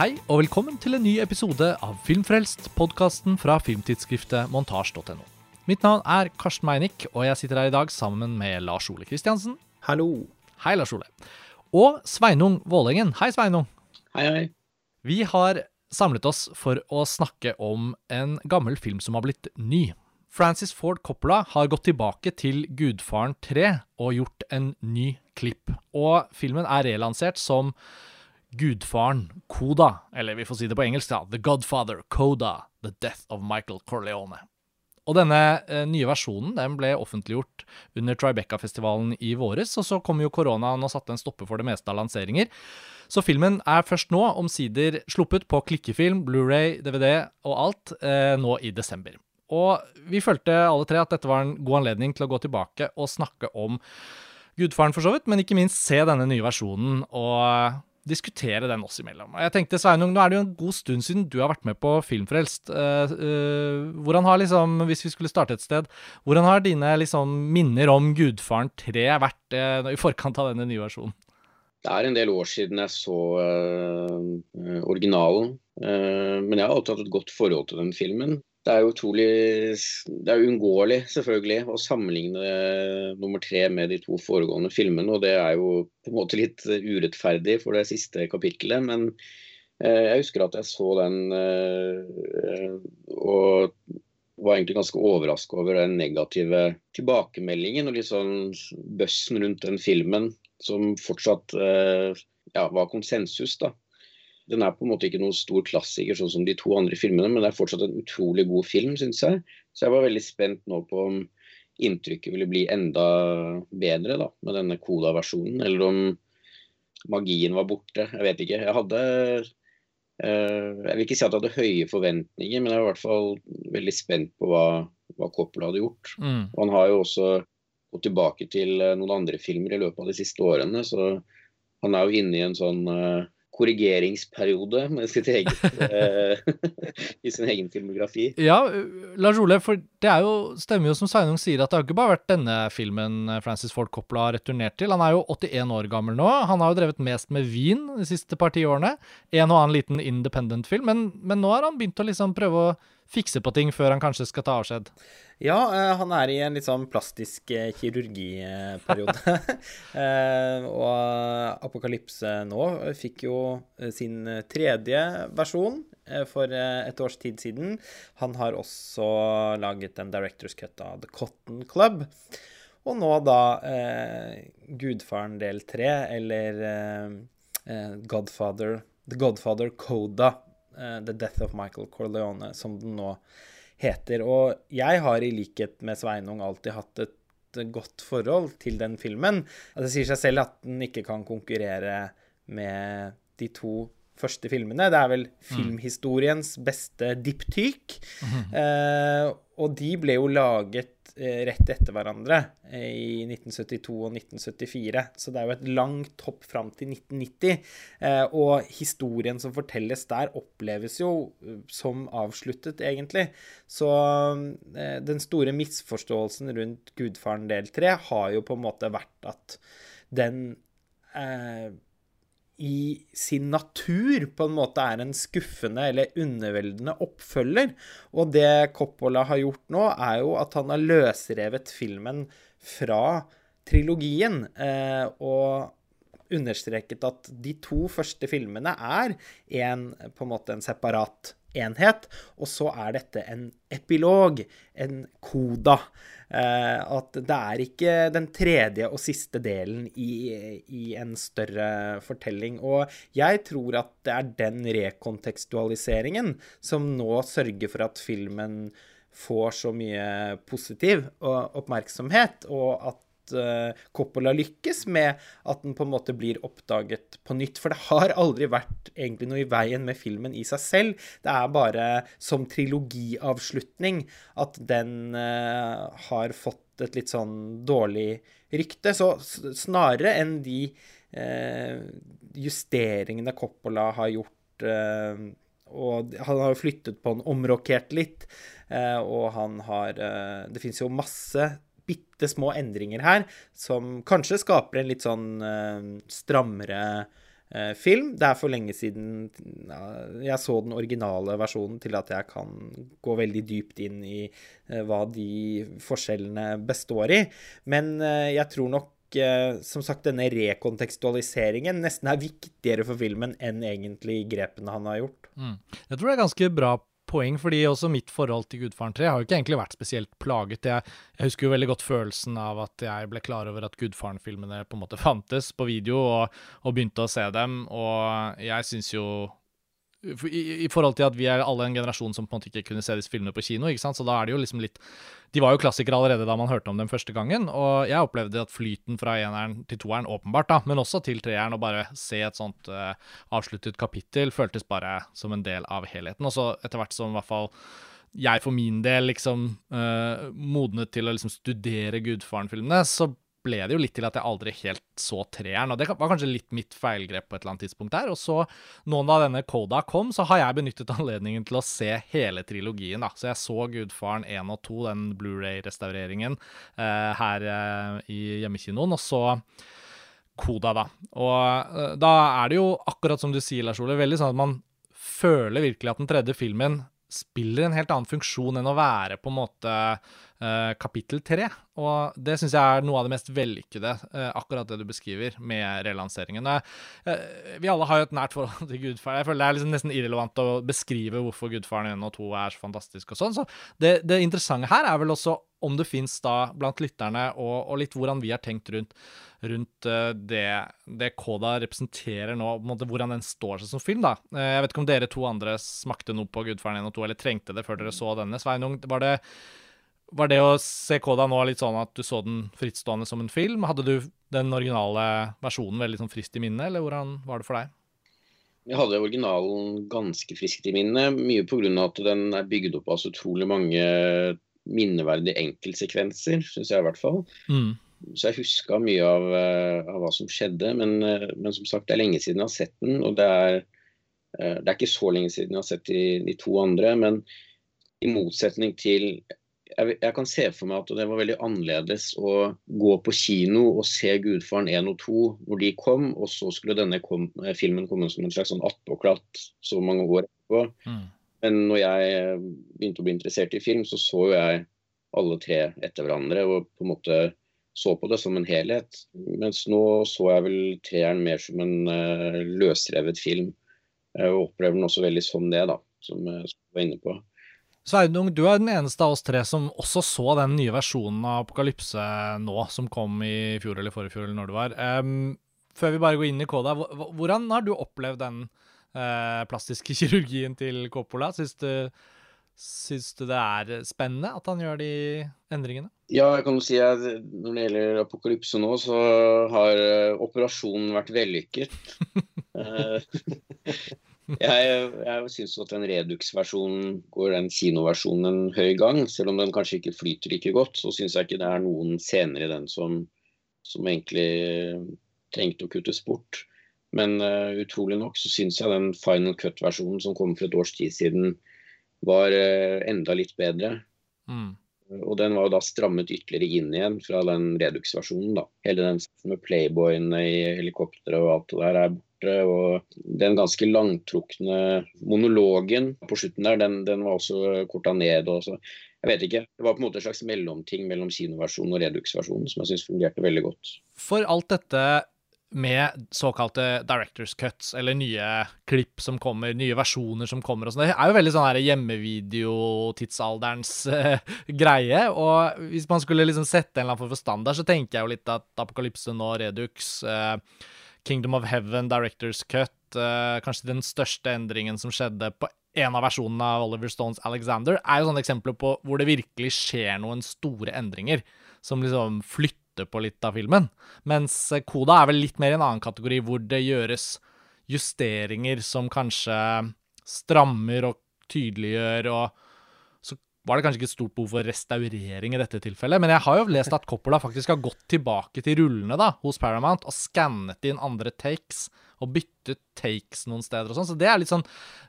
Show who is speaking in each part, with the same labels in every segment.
Speaker 1: Hei og velkommen til en ny episode av Filmfrelst, podkasten fra filmtidsskriftet montasj.no. Mitt navn er Karsten Meinick, og jeg sitter her i dag sammen med Lars Ole Kristiansen.
Speaker 2: Hallo.
Speaker 1: Hei, Lars Ole. Og Sveinung Vålengen. Hei, Sveinung.
Speaker 2: Hei, hei.
Speaker 1: Vi har samlet oss for å snakke om en gammel film som har blitt ny. Francis Ford Coppola har gått tilbake til Gudfaren 3 og gjort en ny klipp. Og filmen er relansert som Gudfaren Koda, eller vi får si det på engelsk, da. The Godfather Koda, The Death of Michael Corleone. Og denne eh, nye versjonen den ble offentliggjort under Tribeca-festivalen i våres, og så kom jo koronaen og satte en stopper for det meste av lanseringer. Så filmen er først nå, omsider, sluppet på klikkefilm, Blu-ray, DVD og alt, eh, nå i desember. Og vi følte alle tre at dette var en god anledning til å gå tilbake og snakke om Gudfaren, for så vidt, men ikke minst se denne nye versjonen og diskutere den oss imellom. Jeg tenkte, Sveinung, nå er det jo en god stund siden du har vært med på Filmfrelst. Uh, uh, hvordan har liksom, hvis vi skulle starte et sted, hvordan har dine liksom minner om Gudfaren 3 vært uh, i forkant av denne nye versjonen?
Speaker 2: Det er en del år siden jeg så originalen, men jeg har alltid hatt et godt forhold til den filmen det er jo utrolig Det er uunngåelig, selvfølgelig, å sammenligne nummer tre med de to foregående filmene. Og det er jo på en måte litt urettferdig for det siste kapittelet. Men eh, jeg husker at jeg så den eh, og var egentlig ganske overraska over den negative tilbakemeldingen og litt sånn bøssen rundt den filmen, som fortsatt eh, ja, var konsensus. da. Den er på en måte ikke noen stor klassiker sånn som de to andre filmene, men det er fortsatt en utrolig god film, syns jeg. Så jeg var veldig spent nå på om inntrykket ville bli enda bedre da, med denne koda versjonen, eller om magien var borte. Jeg vet ikke. Jeg hadde eh, Jeg vil ikke si at jeg hadde høye forventninger, men jeg var i hvert fall veldig spent på hva, hva Coppola hadde gjort. Mm. Og han har jo også gått tilbake til eh, noen andre filmer i løpet av de siste årene, så han er jo inne i en sånn uh, korrigeringsperiode med sitt eget, eh, i sin egen filmografi.
Speaker 1: Ja, Lars Ole, for det jo, stemmer jo som Sveinung sier, at det har ikke bare vært denne filmen Francis Ford Coppola har returnert til. Han er jo 81 år gammel nå. Han har jo drevet mest med vin de siste par tiårene. En og annen liten independent-film, men, men nå har han begynt å liksom prøve å fikse på ting før han kanskje skal ta avskjed?
Speaker 3: Ja, uh, han er i en litt sånn plastisk uh, kirurgiperiode. uh, og Apokalypse nå fikk jo sin tredje versjon for et års tid siden. Han har også laget en director's cut av The Cotton Club. Og nå da Gudfaren del tre, eller Godfather The Godfather Coda The Death of Michael Corleone, som den nå heter. Og jeg har i likhet med Sveinung alltid hatt et godt forhold til den filmen. Altså, det sier seg selv at den ikke kan konkurrere med de to første filmene. Det er vel mm. filmhistoriens beste diptyk. Mm. Uh, og de ble jo laget rett etter hverandre uh, i 1972 og 1974. Så det er jo et langt hopp fram til 1990. og historien som fortelles der, oppleves jo som avsluttet, egentlig. Så den store misforståelsen rundt Gudfaren del 3 har jo på en måte vært at den i sin natur på en måte er en skuffende eller underveldende oppfølger. Og det Coppola har gjort nå, er jo at han har løsrevet filmen fra trilogien. Eh, og understreket at de to første filmene er en, på en måte en separat enhet. Og så er dette en epilog, en koda. Eh, at det er ikke den tredje og siste delen i, i, en større fortelling. Og jeg tror at det er den rekontekstualiseringen som nå sørger for at filmen får så mye positiv oppmerksomhet, og at uh, Coppola lykkes med at den på en måte blir oppdaget på nytt. For det har aldri vært egentlig noe i veien med filmen i seg selv. Det er bare som trilogiavslutning at den uh, har fått et litt sånn dårlig rykte. Så snarere enn de uh, justeringene Coppola har gjort og han har flyttet på den, omrokert litt. og han har Det fins jo masse bitte små endringer her som kanskje skaper en litt sånn uh, strammere eh, film. Det er for lenge siden jeg så den originale versjonen til at jeg kan gå veldig dypt inn i eh, hva de forskjellene består i. Men eh, jeg tror nok som sagt, denne rekontekstualiseringen nesten er viktigere for filmen enn egentlig grepene han har gjort.
Speaker 1: Mm. Jeg tror det er ganske bra poeng, fordi også mitt forhold til Gudfaren 3 har jo ikke egentlig vært spesielt plaget. Jeg, jeg, husker jo veldig godt følelsen av at jeg ble klar over at Gudfaren-filmene på en måte fantes på video, og, og begynte å se dem, og jeg syns jo i, i, forhold til at vi er alle en generasjon som på en måte ikke kunne se disse filmene på kino. ikke sant? Så da er det jo liksom litt De var jo klassikere allerede da man hørte om dem første gangen. Og jeg opplevde at flyten fra eneren til toeren, åpenbart, da, men også til treeren, å bare se et sånt uh, avsluttet kapittel, føltes bare som en del av helheten. Og så etter hvert som i hvert fall jeg for min del liksom uh, modnet til å liksom studere Gudfaren-filmene, så ble det jo litt til at jeg aldri helt så treeren. Og det var kanskje litt mitt feilgrep på et eller annet tidspunkt der. Og så, nå da denne Koda kom, så har jeg benyttet anledningen til å se hele trilogien, da. Så jeg så Gudfaren 1 og 2, den Blu-ray-restaureringen, eh, her eh, i hjemmekinoen. Og så Koda, da. Og eh, da er det jo, akkurat som du sier, Lars Ole, veldig sånn at man føler virkelig at den tredje filmen spiller en helt annen funksjon enn å være på en måte kapittel tre. Og det syns jeg er noe av det mest vellykkede, uh, akkurat det du beskriver med relanseringen. Uh, vi alle har jo et nært forhold til Gudfaren. Jeg føler det er liksom nesten irrelevant å beskrive hvorfor Gudfaren 1 og 2 er så fantastisk og sånn. Så det, det interessante her er vel også om det fins da blant lytterne, og, og, litt hvordan vi har tenkt rundt, rundt det, det Koda representerer nå, hvordan den står seg som film. da. Jeg vet ikke om dere to andre smakte noe på Gudfaren 1 og 2, eller trengte det før dere så denne. Sveinung, var det var det å se Koda nå litt sånn at du så den frittstående som en film? Hadde du den originale versjonen veldig sånn friskt i minnet, eller hvordan var det for deg?
Speaker 2: Jeg hadde originalen ganske friskt i minnet, mye pga. at den er bygd opp av så utrolig mange minneverdige enkeltsekvenser, syns jeg i hvert fall. Mm. Så jeg huska mye av, eh, av, hva som skjedde, men, eh, men, som sagt, det er lenge siden jeg har sett den. Og det er, eh, det er ikke så lenge siden jeg har sett de, de to andre, men i motsetning til jeg, jeg, kan se for meg at det var veldig annerledes å gå på kino og se 'Gudfaren 1 og 2' når de kom, og så skulle denne kom, eh, filmen komme som en slags sånn attpåklatt så mange år etterpå. Mm. Men når jeg begynte å bli interessert i film, så så jo jeg alle tre etter hverandre og på en måte så på det som en helhet. Mens nå så jeg vel treeren mer som en uh, løsrevet film. Og opplever den også veldig som det, da, som jeg var inne på.
Speaker 1: Sveinung, du er den eneste av oss tre som også så den nye versjonen av Apokalypse nå, som kom i fjor eller forrige fjor, eller når det var. Um, før vi bare går inn i Koda, hvordan har du opplevd den uh, plastiske kirurgien til Coppola? Syns du, syns du det er spennende at han gjør de endringene?
Speaker 2: Ja, jeg kan jo si at når det gjelder Apokalypse nå, så har uh, operasjonen vært vellykket. Jeg, jeg syns at den Redux-versjonen går den kinoversjonen en høy gang. Selv om den kanskje ikke flyter like godt, så syns jeg ikke det er noen scener i den som, som egentlig trengte å kuttes bort. Men uh, utrolig nok så syns jeg den final cut-versjonen som kom for et års tid siden, var uh, enda litt bedre. Mm. Og den var jo da strammet ytterligere inn igjen fra den Redux-versjonen. da. Hele den med Playboyene i helikopteret og alt det der er borte. Og den ganske langtrukne monologen på slutten der, den, den var også korta ned. og så jeg vet ikke. Det var på en måte en slags mellomting mellom kinoversjonen og Redux-versjonen som jeg syns fungerte veldig godt.
Speaker 1: For alt dette med såkalte directors cuts, eller nye klipp som kommer, nye versjoner som kommer og sånn. Det er jo veldig sånn hjemmevideotidsalderens uh, greie. Og hvis man skulle liksom sette en eller annen form for standard, så tenker jeg jo litt at Apokalypse nå, Redux uh, Kingdom of Heaven, Directors Cut, uh, kanskje den største endringen som skjedde på en av versjonene av Oliver Stones Alexander, er jo sånne eksempler på hvor det virkelig skjer noen store endringer, som liksom flytter på litt av filmen. Mens Koda er vel litt mer i en annen kategori, hvor det gjøres justeringer som kanskje strammer og tydeliggjør og var det kanskje ikke et stort behov for restaurering i dette tilfellet. Men jeg har jo lest at Coppola faktisk har gått tilbake til rullene da, hos Paramount og skannet inn andre takes og byttet takes noen steder og sånn. Så det er litt sånn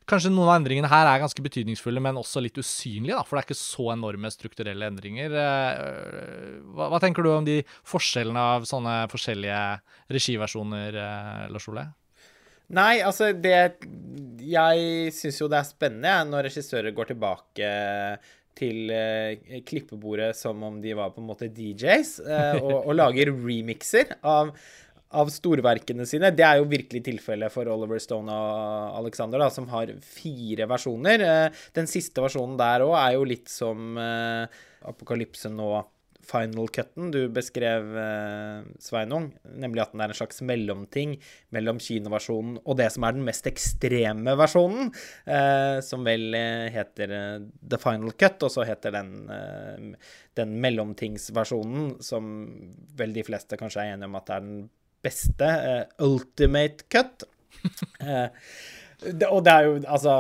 Speaker 1: Kanskje noen av endringene her er ganske betydningsfulle, men også litt usynlige, da, for det er ikke så enorme strukturelle endringer. Eh, hva, hva tenker du om de forskjellene av sånne forskjellige regiversjoner, eh, Lars Ole?
Speaker 3: Nei, altså det Jeg syns jo det er spennende når regissører går tilbake til eh, klippebordet som om de var på en måte DJs, eh, og, og lager remixer av, av storverkene sine. Det er jo virkelig tilfellet for Oliver Stone og Alexander, da, som har fire versjoner. Eh, den siste versjonen der òg er jo litt som eh, Apokalypse nå final cutten du beskrev, eh, Sveinung, nemlig at den er en slags mellomting mellom kinoversjonen og det som er den mest ekstreme versjonen, eh, som vel eh, heter eh, The Final Cut, og så heter den eh, den mellomtingsversjonen, som vel de fleste kanskje er enige om at det er den beste, eh, Ultimate Cut. Eh, det, og det er jo, altså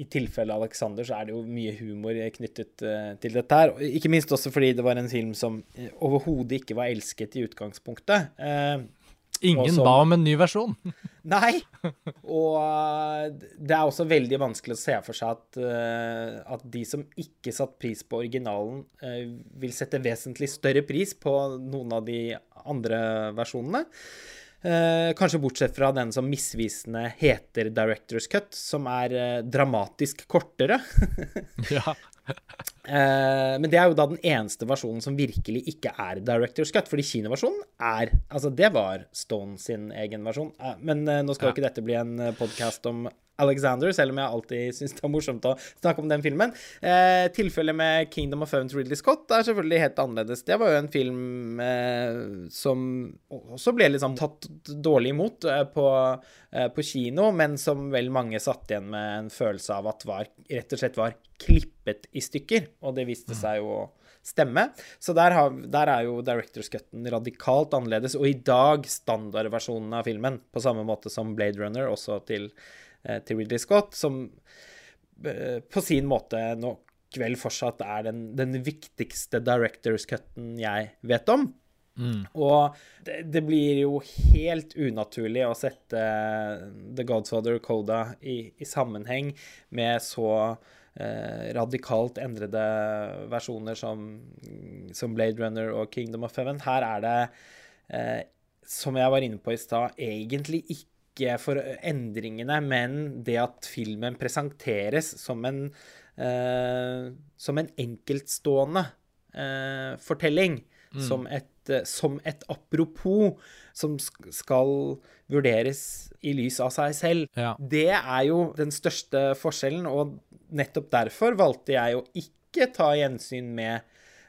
Speaker 3: I tilfelle Alexander så er det jo mye humor knyttet uh, til dette her. Ikke minst også fordi det var en film som uh, overhodet ikke var elsket i utgangspunktet. Uh,
Speaker 1: Ingen
Speaker 3: som,
Speaker 1: ba om en ny versjon.
Speaker 3: nei. Og det er også veldig vanskelig å se for seg at, at de som ikke satte pris på originalen, vil sette vesentlig større pris på noen av de andre versjonene. Eh, kanskje bortsett fra den som misvisende heter Directors Cut, som er eh, dramatisk kortere.
Speaker 1: ja.
Speaker 3: eh, men det er jo da den eneste versjonen som virkelig ikke er Directors Cut, fordi kinoversjonen er Altså, det var Stone sin egen versjon. Eh, men eh, nå skal jo
Speaker 1: Ja.
Speaker 3: ikke dette bli en podkast om Alexander, selv om jeg alltid syns det er morsomt å snakke om den filmen. Eh, tilfellet med Kingdom of Heaven Ridley Scott er selvfølgelig helt annerledes. Det var jo en film eh, som også ble liksom tatt dårlig imot eh, på, på kino, men som vel mange satt igjen med en følelse av at var, rett og slett var klippet i stykker. Og det viste seg jo å stemme. Så der, har, der er jo Directors Cutten radikalt annerledes, og i dag standardversjonen av filmen, på samme måte som Blade Runner, også til, eh, til Ridley Scott, som eh, på sin måte nok vel fortsatt er den, den viktigste Directors Cutten jeg vet om. Og det, det blir jo helt unaturlig å sette The Godfather Coda i, i sammenheng med så radikalt endrede versjoner som, som Blade Runner og Kingdom of Heaven. Her er det, eh, som jeg var inne på i stad, egentlig ikke for endringene, men det at filmen presenteres som en, eh, som en enkeltstående eh, fortelling. Som, et, eh, som et apropos som skal vurderes i lys av seg selv.
Speaker 1: Ja.
Speaker 3: Det er jo den største forskjellen, og nettopp derfor valgte jeg å ikke ta gjensyn med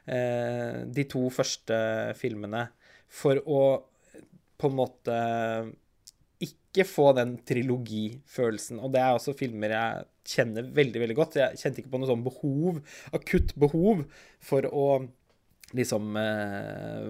Speaker 3: eh, de to første filmene, for å på en måte ikke få den trilogifølelsen. Og det er også filmer jeg kjenner veldig, veldig godt. Jeg kjente ikke på noe sånn behov, akutt behov, for å liksom eh,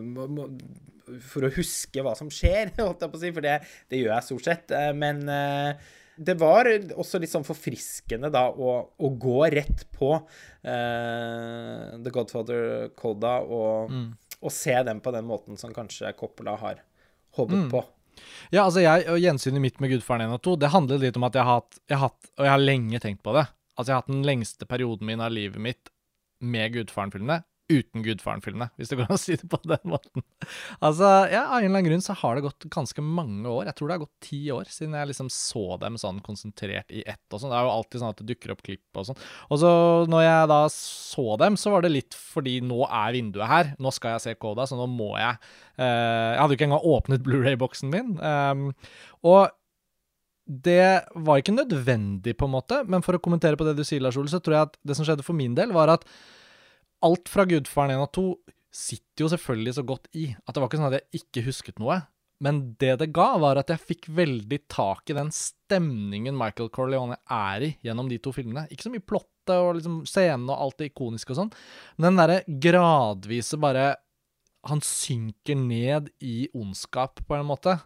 Speaker 3: For å huske hva som skjer, holdt jeg på å si, for det, det gjør jeg stort sett. Eh, Men eh, det var også litt sånn forfriskende da å, å gå rett på uh, The Godfather Coda og, og se den på den måten som kanskje Coppola har håpet på.
Speaker 1: Ja, altså jeg, og Gjensynet mitt med Gudfaren 1 og 2 Det handler litt om at jeg har hatt, jeg hatt Og jeg har lenge tenkt på det. Altså Jeg har hatt den lengste perioden min av livet mitt med Gudfaren-filmene uten Gudfaren-filmene, hvis det går an å si det på den måten. Altså, ja, Av en eller annen grunn så har det gått ganske mange år. Jeg tror det har gått ti år siden jeg liksom så dem sånn konsentrert i ett. og sånn. Det er jo alltid sånn at det dukker opp klipp og sånn. Og så når jeg da så dem, så var det litt fordi nå er vinduet her. Nå skal jeg se Koda, så nå må jeg uh, Jeg hadde jo ikke engang åpnet Blu-ray-boksen min. Um, og det var ikke nødvendig, på en måte, men for å kommentere på det du sier, Lars Ole, så tror jeg at det som skjedde for min del, var at alt fra Gudfaren 1 og 2 sitter jo selvfølgelig så godt i at det var ikke sånn at jeg ikke husket noe. Men det det ga, var at jeg fikk veldig tak i den stemningen Michael Corleone er i gjennom de to filmene. Ikke så mye plottet og liksom scenen og alt det ikoniske og sånn, men den derre gradvise bare Han synker ned i ondskap, på en måte.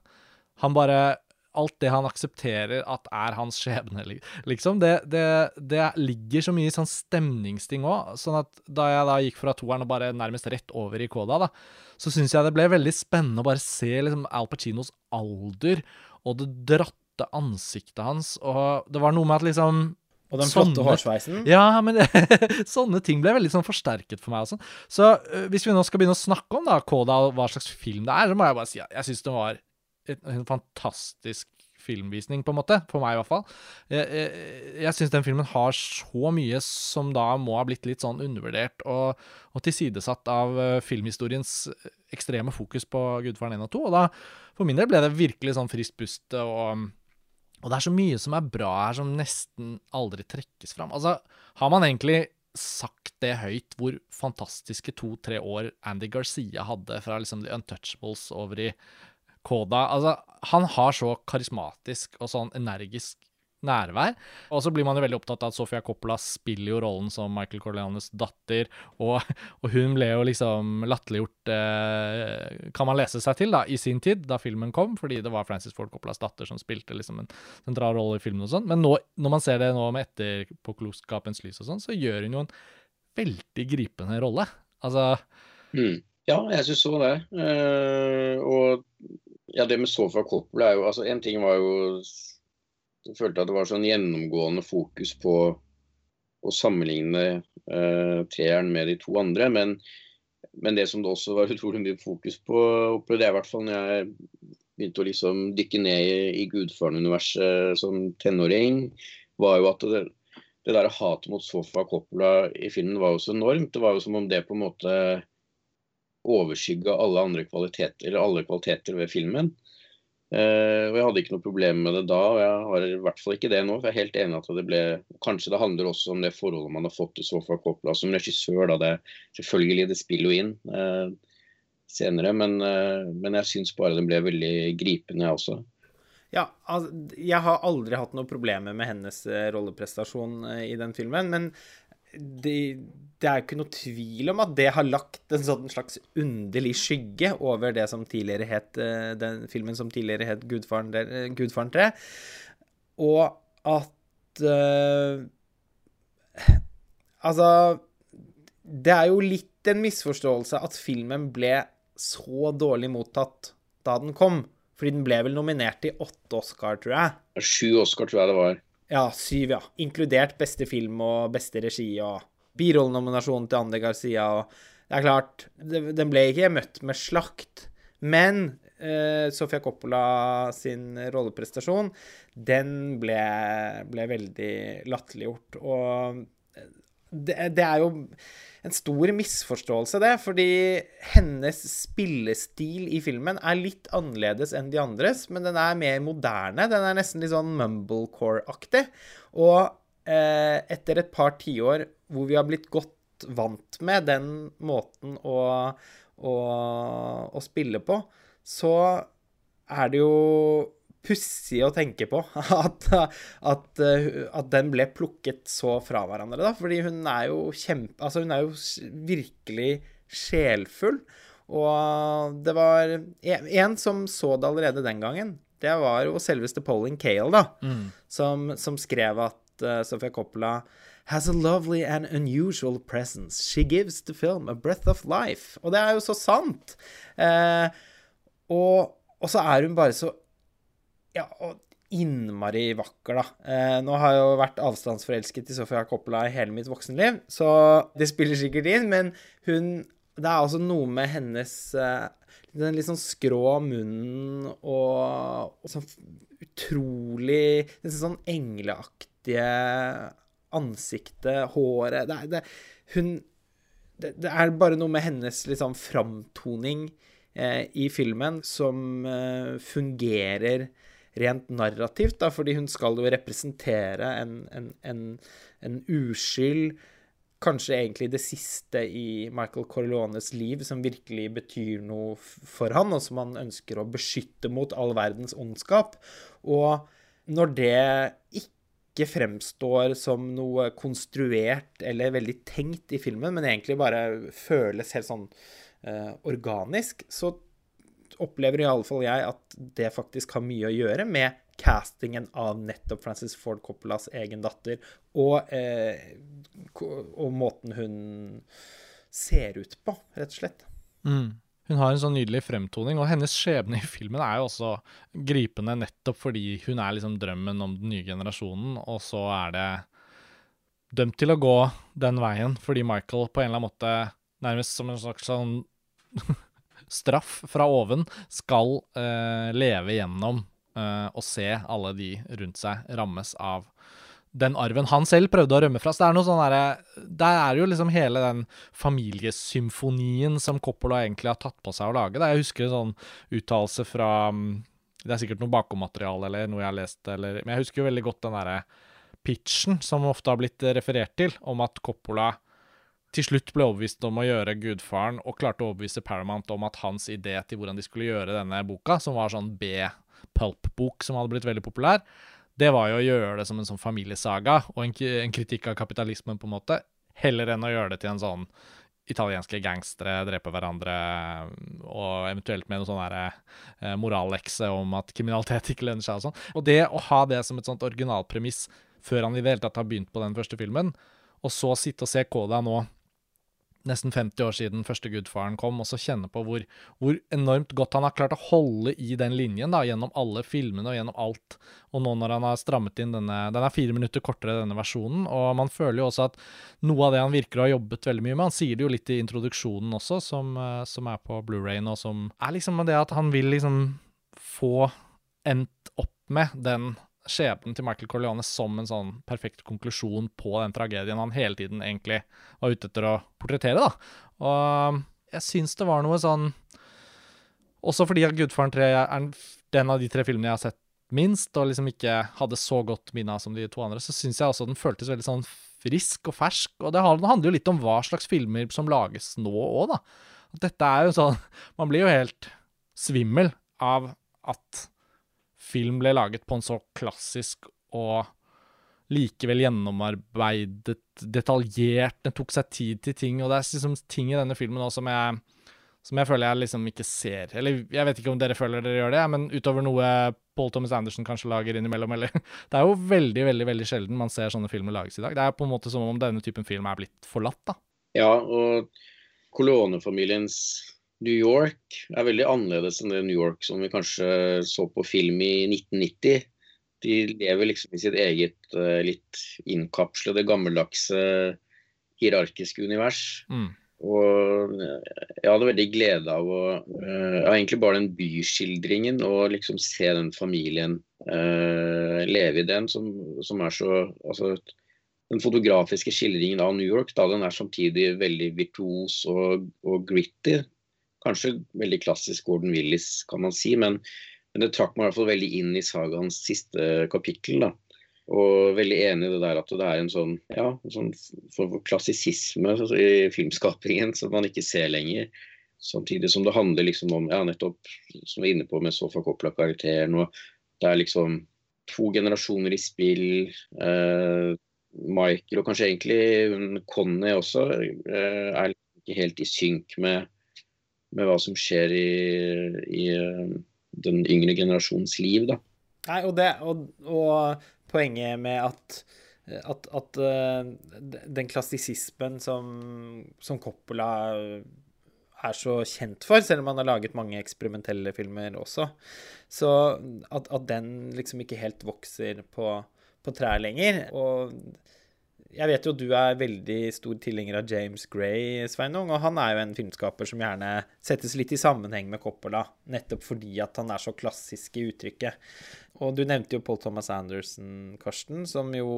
Speaker 1: Han bare Alt det han aksepterer at er hans skjebne, liksom. Det, det, det ligger så mye sånn stemningsting òg. Sånn at da jeg da gikk fra toeren og bare nærmest rett over i Koda, da, så syns jeg det ble veldig spennende å bare se liksom Al Pacinos alder og det dratte ansiktet hans, og det var noe med at liksom
Speaker 3: Og den
Speaker 1: Sånne-
Speaker 3: flotte hårsveisen.
Speaker 1: ja, men sånne ting ble veldig sånn forsterket for meg. Så uh, hvis vi nå skal begynne å snakke om da, Koda og hva slags film det er, så må jeg bare si at jeg syns det var en fantastisk filmvisning, på en måte. For meg, i hvert fall. Jeg, jeg, jeg syns den filmen har så mye som da må ha blitt litt sånn undervurdert og, og tilsidesatt av uh, filmhistoriens ekstreme fokus på Gudfaren 1 og 2. Og da, for min del, ble det virkelig sånn friskt pust. og... Og det er så mye som er bra her, som nesten aldri trekkes fram. Altså, har man egentlig sagt det høyt, hvor fantastiske to-tre år Andy Garcia hadde fra liksom The Untouchables over i Koda. Altså, han har så karismatisk og sånn energisk nærvær. Og så blir man jo veldig opptatt av at Sofia Coppola spiller jo rollen som Michael Corleones datter, og, og hun ble jo liksom latterliggjort, eh, kan man lese seg til, da, i sin tid, da filmen kom, fordi det var Francis Ford Coppolas datter som spilte liksom en sentral rolle i filmen og sånn. Men nå, når man ser det nå med etterpåklokskapens lys og sånn, så gjør hun jo en veldig gripende rolle. Altså
Speaker 2: mm. Ja, jeg syns så det. Uh, og ja, det med Sofa Coppola er jo altså En ting var jo Jeg følte at det var sånn gjennomgående fokus på å sammenligne uh, treeren med de to andre. Men, men, det som det også var utrolig mye fokus på, opplevde jeg i hvert fall når jeg begynte å liksom dykke ned i, i Gudfaren-universet som tenåring, var jo at det, det der hatet mot Sofa Coppola i filmen var jo så enormt. Det var jo som om det på en måte overskygge alle andre kvaliteter, eller alle kvaliteter ved filmen. Uh, og Jeg hadde ikke noe problem med det da, og jeg har i hvert fall ikke det nå. for Jeg er helt enig at det ble Kanskje det handler også om det forholdet man har fått til Sofa Coppola som regissør. da det Selvfølgelig, det spiller jo inn uh, senere, men, uh, men jeg syns bare den ble veldig gripende, jeg også.
Speaker 3: Ja, altså, jeg har aldri hatt noe problemer med hennes rolleprestasjon i den filmen. Men det, det er jo ikke noe tvil om at det har lagt en sånn slags underlig skygge over det som tidligere het eh, den filmen som tidligere het Gudfaren, der, Gudfaren 3. Og at uh, Altså Det er jo litt en misforståelse at filmen ble så dårlig mottatt da den kom. Fordi den ble vel nominert i åtte Oscar, tror jeg.
Speaker 2: Sju Oscar, tror jeg det var.
Speaker 3: Ja, syv, ja. Inkludert beste film og beste regi og birollenominasjonen til Ander Garcia. og Det er klart, den ble ikke møtt med slakt. Men uh, Sofia Coppola sin rolleprestasjon, den ble, ble veldig latterliggjort. Og det, det, er jo en stor misforståelse, det. Fordi hennes spillestil i filmen er litt annerledes enn de andres, men den er mer moderne. Den er nesten litt sånn mumblecore-aktig. Og eh, etter et par tiår hvor vi har blitt godt vant med den måten å, å, å spille på, så er det jo pussig å tenke på at, at, at, den ble plukket så fra hverandre, da. Fordi hun er jo kjempe... Altså, hun er jo virkelig sjelfull. Og det var en som så det allerede den gangen. Det var jo selveste Pauline Cale, da, mm. som, som, skrev at uh, Sofia Coppola has a lovely and unusual presence. She gives the film a breath of life. Og det er jo så sant. Eh, og, og, så er hun bare så Ja, og innmari vakker, da. Eh, nå har jeg jo vært avstandsforelsket i Sofia Coppola i hele mitt voksenliv, så det spiller sikkert inn, men hun Det er altså noe med hennes eh, den litt sånn skrå munnen og, og sånn utrolig Nesten sånn engleaktige ansiktet, håret det, det, hun, det, det, er bare noe med hennes liksom framtoning eh, i filmen som eh, fungerer rent narrativt, da, fordi hun skal jo representere en, en, en, en uskyld Kanskje egentlig det siste i Michael Corleones liv som virkelig betyr noe for han, og som han ønsker å beskytte mot all verdens ondskap. Og når det ikke fremstår som noe konstruert eller veldig tenkt i filmen, men egentlig bare føles helt sånn uh, organisk, så opplever iallfall jeg at det faktisk har mye å gjøre med castingen av nettopp Francis Ford Coppolas egen datter, og, eh, og måten hun ser ut på, rett og slett.
Speaker 1: Mm. Hun har en sånn nydelig fremtoning, og hennes skjebne i filmen er jo også gripende nettopp fordi hun er liksom drømmen om den nye generasjonen, og så er det dømt til å gå den veien fordi Michael på en eller annen måte, nærmest som en slags sånn straff fra oven, skal eh, leve gjennom eh, og se alle de rundt seg rammes av den arven han selv prøvde å rømme fra. Så det er noe sånn derre Der er jo liksom hele den familiesymfonien som Coppola egentlig har tatt på seg å lage. Jeg husker en sånn uttalelse fra Det er sikkert noe bakommateriale eller noe jeg har lest, eller Men jeg husker jo veldig godt den derre pitchen som ofte har blitt referert til, om at Coppola til slutt ble overbevist om å gjøre Gudfaren, og klarte å overbevise Paramount om at hans idé til hvordan de skulle gjøre denne boka, som var sånn B-pulp-bok som hadde blitt veldig populær, det var jo å gjøre det som en sånn familiesaga og en, en, kritikk av kapitalismen, på en måte, heller enn å gjøre det til en sånn italienske gangstere dreper hverandre, og eventuelt med noe sånn eh, morallekse om at kriminalitet ikke lønner seg og sånn. Og det å ha det som et sånt originalpremiss før han i det hele tatt har begynt på den første filmen, og så sitte og se Koda nå nesten 50 år siden første Gudfaren kom, og så kjenne på hvor, hvor, enormt godt han har klart å holde i den linjen da, gjennom alle filmene og gjennom alt. Og nå når han har strammet inn denne Den er fire minutter kortere, denne versjonen, og man føler jo også at noe av det han virker å ha jobbet veldig mye med Han sier det jo litt i introduksjonen også, som, eh, som er på Blu-rayen, og som er liksom det at han vil liksom få endt opp med den skjebnen til Michael Corleone som en sånn perfekt konklusjon på den tragedien han hele tiden egentlig var ute etter å portrettere, da. Og jeg syns det var noe sånn Også fordi at 'Gudfaren 3' er den av de tre filmene jeg har sett minst, og liksom ikke hadde så godt minne som de to andre, så syns jeg også den føltes veldig sånn frisk og fersk. Og det handler jo litt om hva slags filmer som lages nå òg, da. Dette er jo sånn Man blir jo helt svimmel av at film ble laget på en så klassisk og likevel gjennomarbeidet, detaljert. Den tok seg tid til ting, og det er liksom ting i denne filmen også som jeg, som jeg føler jeg liksom ikke ser. Eller jeg vet ikke om dere føler dere gjør det, men utover noe Paul Thomas Anderson kanskje lager innimellom, eller Det er jo veldig, veldig veldig sjelden man ser sånne filmer lages i dag. Det er på en måte som om denne typen film er blitt forlatt, da.
Speaker 2: Ja, og kolonefamiliens New York er veldig annerledes enn det New York som vi kanskje så på film i 1990. De lever liksom i sitt eget uh, litt innkapslede, gammeldagse, hierarkiske univers. Mm. Og jeg hadde veldig glede av å uh, Egentlig bare den byskildringen og liksom se den familien uh, leve i den, som, som er så altså, den fotografiske skildringen av New York da, den er samtidig veldig virtuos og, og gritty. Kanskje veldig klassisk Gordon Willis, kan man si, men, men det trakk meg i hvert fall veldig inn i sagaens siste kapittel. da. Og veldig enig i det der at det er en sånn, ja, en sånn for klassisisme i filmskapingen som man ikke ser lenger. Samtidig som det handler liksom om ja, nettopp som vi er inne på med Sofa Coppola-karakteren. og Det er liksom to generasjoner i spill. Eh, Michael og kanskje egentlig Conny også eh, er ikke helt i synk med med hva som skjer i, i eh, den yngre generasjons liv, da.
Speaker 3: Nei, og, det, og, og poenget med at, at, at uh, den klassisismen som, som, Coppola er så kjent for, selv om han har laget mange eksperimentelle filmer også, så at, at den liksom ikke helt vokser på, på trær lenger. Og jeg vet jo du er veldig stor tilhenger av James Gray, Sveinung. Og han er jo en filmskaper som gjerne settes litt i sammenheng med Coppola, nettopp fordi at han er så klassisk i uttrykket. Og du nevnte jo Paul Thomas Anderson, Karsten, som jo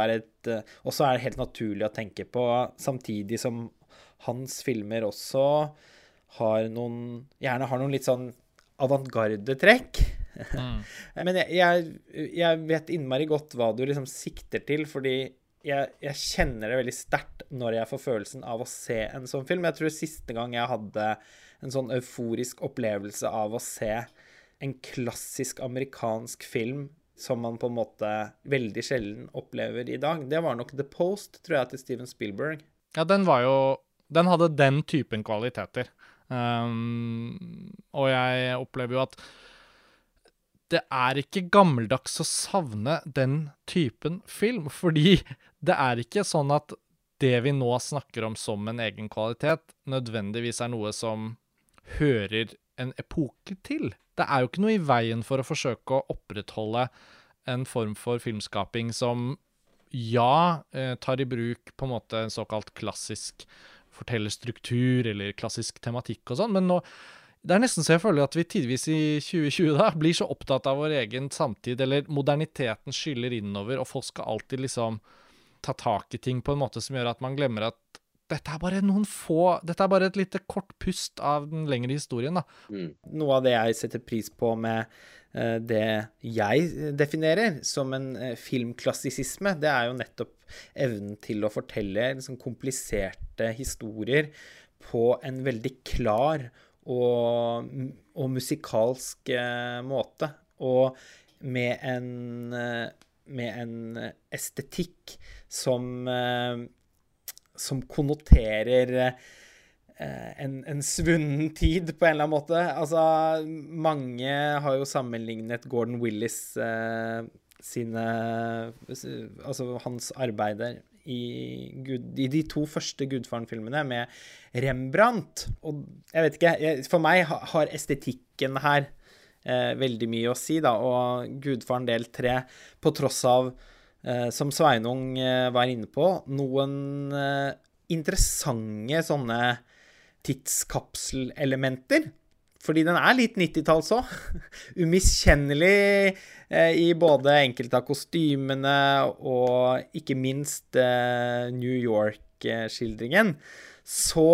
Speaker 3: er et eh, Også er helt naturlig å tenke på, samtidig som hans filmer også har noen Gjerne har noen litt sånn avantgarde-trekk. Mm. Men jeg, jeg, jeg, vet innmari godt hva du liksom sikter til, fordi jeg, jeg, kjenner det veldig sterkt når jeg får følelsen av å se en sånn film. Jeg tror siste gang jeg hadde en sånn euforisk opplevelse av å se en klassisk amerikansk film som man på en måte veldig sjelden opplever i dag, det var nok The Post, tror jeg, til Steven Spielberg.
Speaker 1: Ja, den var jo Den hadde den typen kvaliteter. Um, og jeg opplever jo at det er ikke gammeldags å savne den typen film, fordi det er ikke sånn at det vi nå snakker om som en egen kvalitet, nødvendigvis er noe som hører en epoke til. Det er jo ikke noe i veien for å forsøke å opprettholde en form for filmskaping som ja, eh, tar i bruk på en måte en såkalt klassisk fortellerstruktur eller klassisk tematikk og sånn, men nå det er nesten så jeg føler at vi tidvis i 2020 da blir så opptatt av vår egen samtid, eller moderniteten skyller innover, og folk skal alltid liksom ta tak i ting på en måte som gjør at man glemmer at dette er bare noen få Dette er bare et lite kort pust av den lengre historien, da.
Speaker 2: Mm.
Speaker 3: Noe av det jeg setter pris på med eh, det jeg definerer som en eh, filmklassisisme, det er jo nettopp evnen til å fortelle liksom, kompliserte historier på en veldig klar og, og musikalsk eh, måte. Og med en, eh, med en estetikk som eh, som konnoterer en, en, svunnen tid, på en eller annen måte. Altså, mange har jo sammenlignet Gordon Willis eh, sine Altså hans arbeider i, Gud, i de to første Gudfaren-filmene med Rembrandt. Og jeg vet ikke For meg har estetikken her eh, veldig mye å si, da. Og Gudfaren del tre, på tross av Eh, som Sveinung eh, var inne på, noen eh, interessante sånne tidskapselelementer. Fordi den er litt 90-talls òg. Umiskjennelig i både enkelte av kostymene og ikke minst New York-skildringen. Så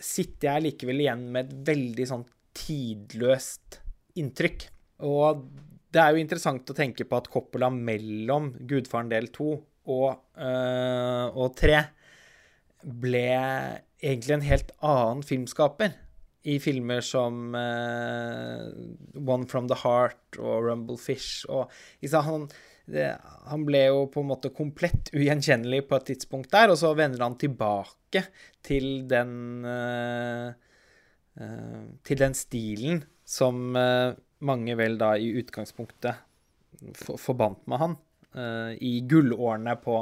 Speaker 3: sitter jeg likevel igjen med et veldig sånn tidløst inntrykk. Og det er jo interessant å tenke på at Coppola mellom 'Gudfaren del 2' og, øh, og 3 ble egentlig en helt annen filmskaper. I filmer som uh, 'One from the Heart' og Rumble Fish. Og, han, det, han ble jo på en måte komplett ugjenkjennelig på et tidspunkt der, og så vender han tilbake til den uh, uh, Til den stilen som mange vel da i utgangspunktet forbandt med han i gullårene på,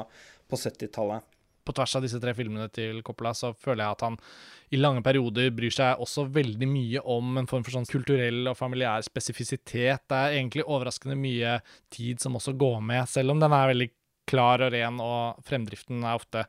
Speaker 3: på 70-tallet.
Speaker 1: På tvers av disse tre filmene til Coppola så føler jeg at han i lange perioder bryr seg også veldig mye om en form for sånn kulturell og familiær spesifisitet. Det er egentlig overraskende mye tid som også går med, selv om den er veldig klar og ren, og fremdriften er ofte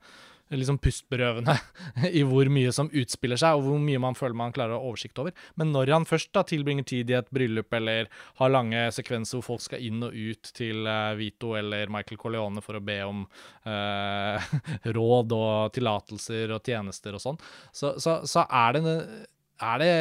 Speaker 1: liksom pustberøvende i hvor mye som utspiller seg, og hvor mye man føler man klarer å ha oversikt over. Men når han først da tilbringer tid i et bryllup eller har lange sekvenser hvor folk skal inn og ut til uh, Vito eller Michael Corleone for å be om uh, råd og tillatelser og tjenester og sånn, så, så, så er, det, er det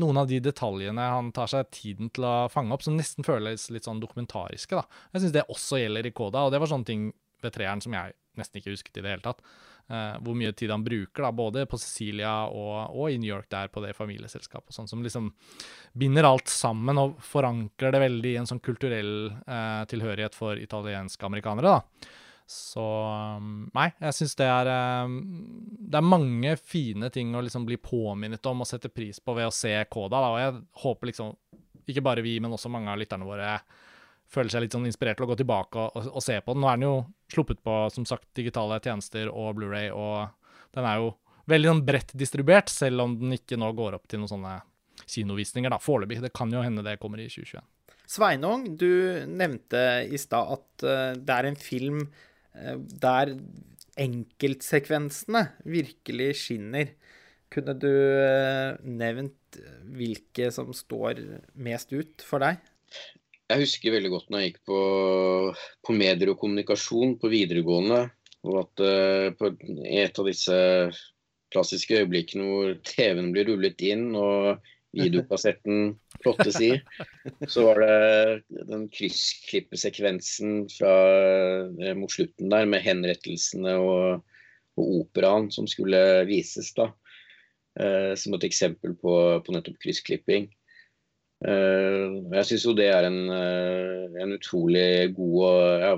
Speaker 1: noen av de detaljene han tar seg tiden til å fange opp, som nesten føles litt sånn dokumentariske. da. Jeg syns det også gjelder i Koda, og det var sånne ting ved treeren som jeg nesten ikke husket i det hele tatt. Uh, hvor mye tid han bruker, da, både på Cecilia og, og, i New York der på det familieselskapet, og sånn som liksom binder alt sammen og forankrer det veldig i en sånn kulturell uh, tilhørighet for italienske amerikanere. da. Så um, Nei, jeg syns det er um, Det er mange fine ting å liksom bli påminnet om og sette pris på ved å se Koda, da, og jeg håper liksom ikke bare vi, men også mange av lytterne våre føler seg litt sånn inspirert til å gå tilbake og, og, se på den. Nå er den jo sluppet på som sagt, digitale tjenester og Blu-ray, og den er jo veldig sånn bredt distribuert, selv om den ikke nå går opp til noen sånne kinovisninger, da, foreløpig. Det kan jo hende det kommer i 2021.
Speaker 3: Sveinung, du nevnte i stad at uh, det er en film uh, der enkeltsekvensene virkelig skinner. Kunne du uh, nevnt hvilke som står mest ut for deg?
Speaker 2: Jeg husker veldig godt når jeg gikk på, på medier og kommunikasjon på videregående, og at uh, på et av disse klassiske øyeblikkene hvor TV-en blir rullet inn og videokassetten plottes i, så var det den kryssklippesekvensen fra uh, mot slutten der med henrettelsene og, og, operaen som skulle vises, da. Uh, som et eksempel på, på nettopp kryssklipping. Eh, jeg syns jo det er en, eh, en utrolig god og ja,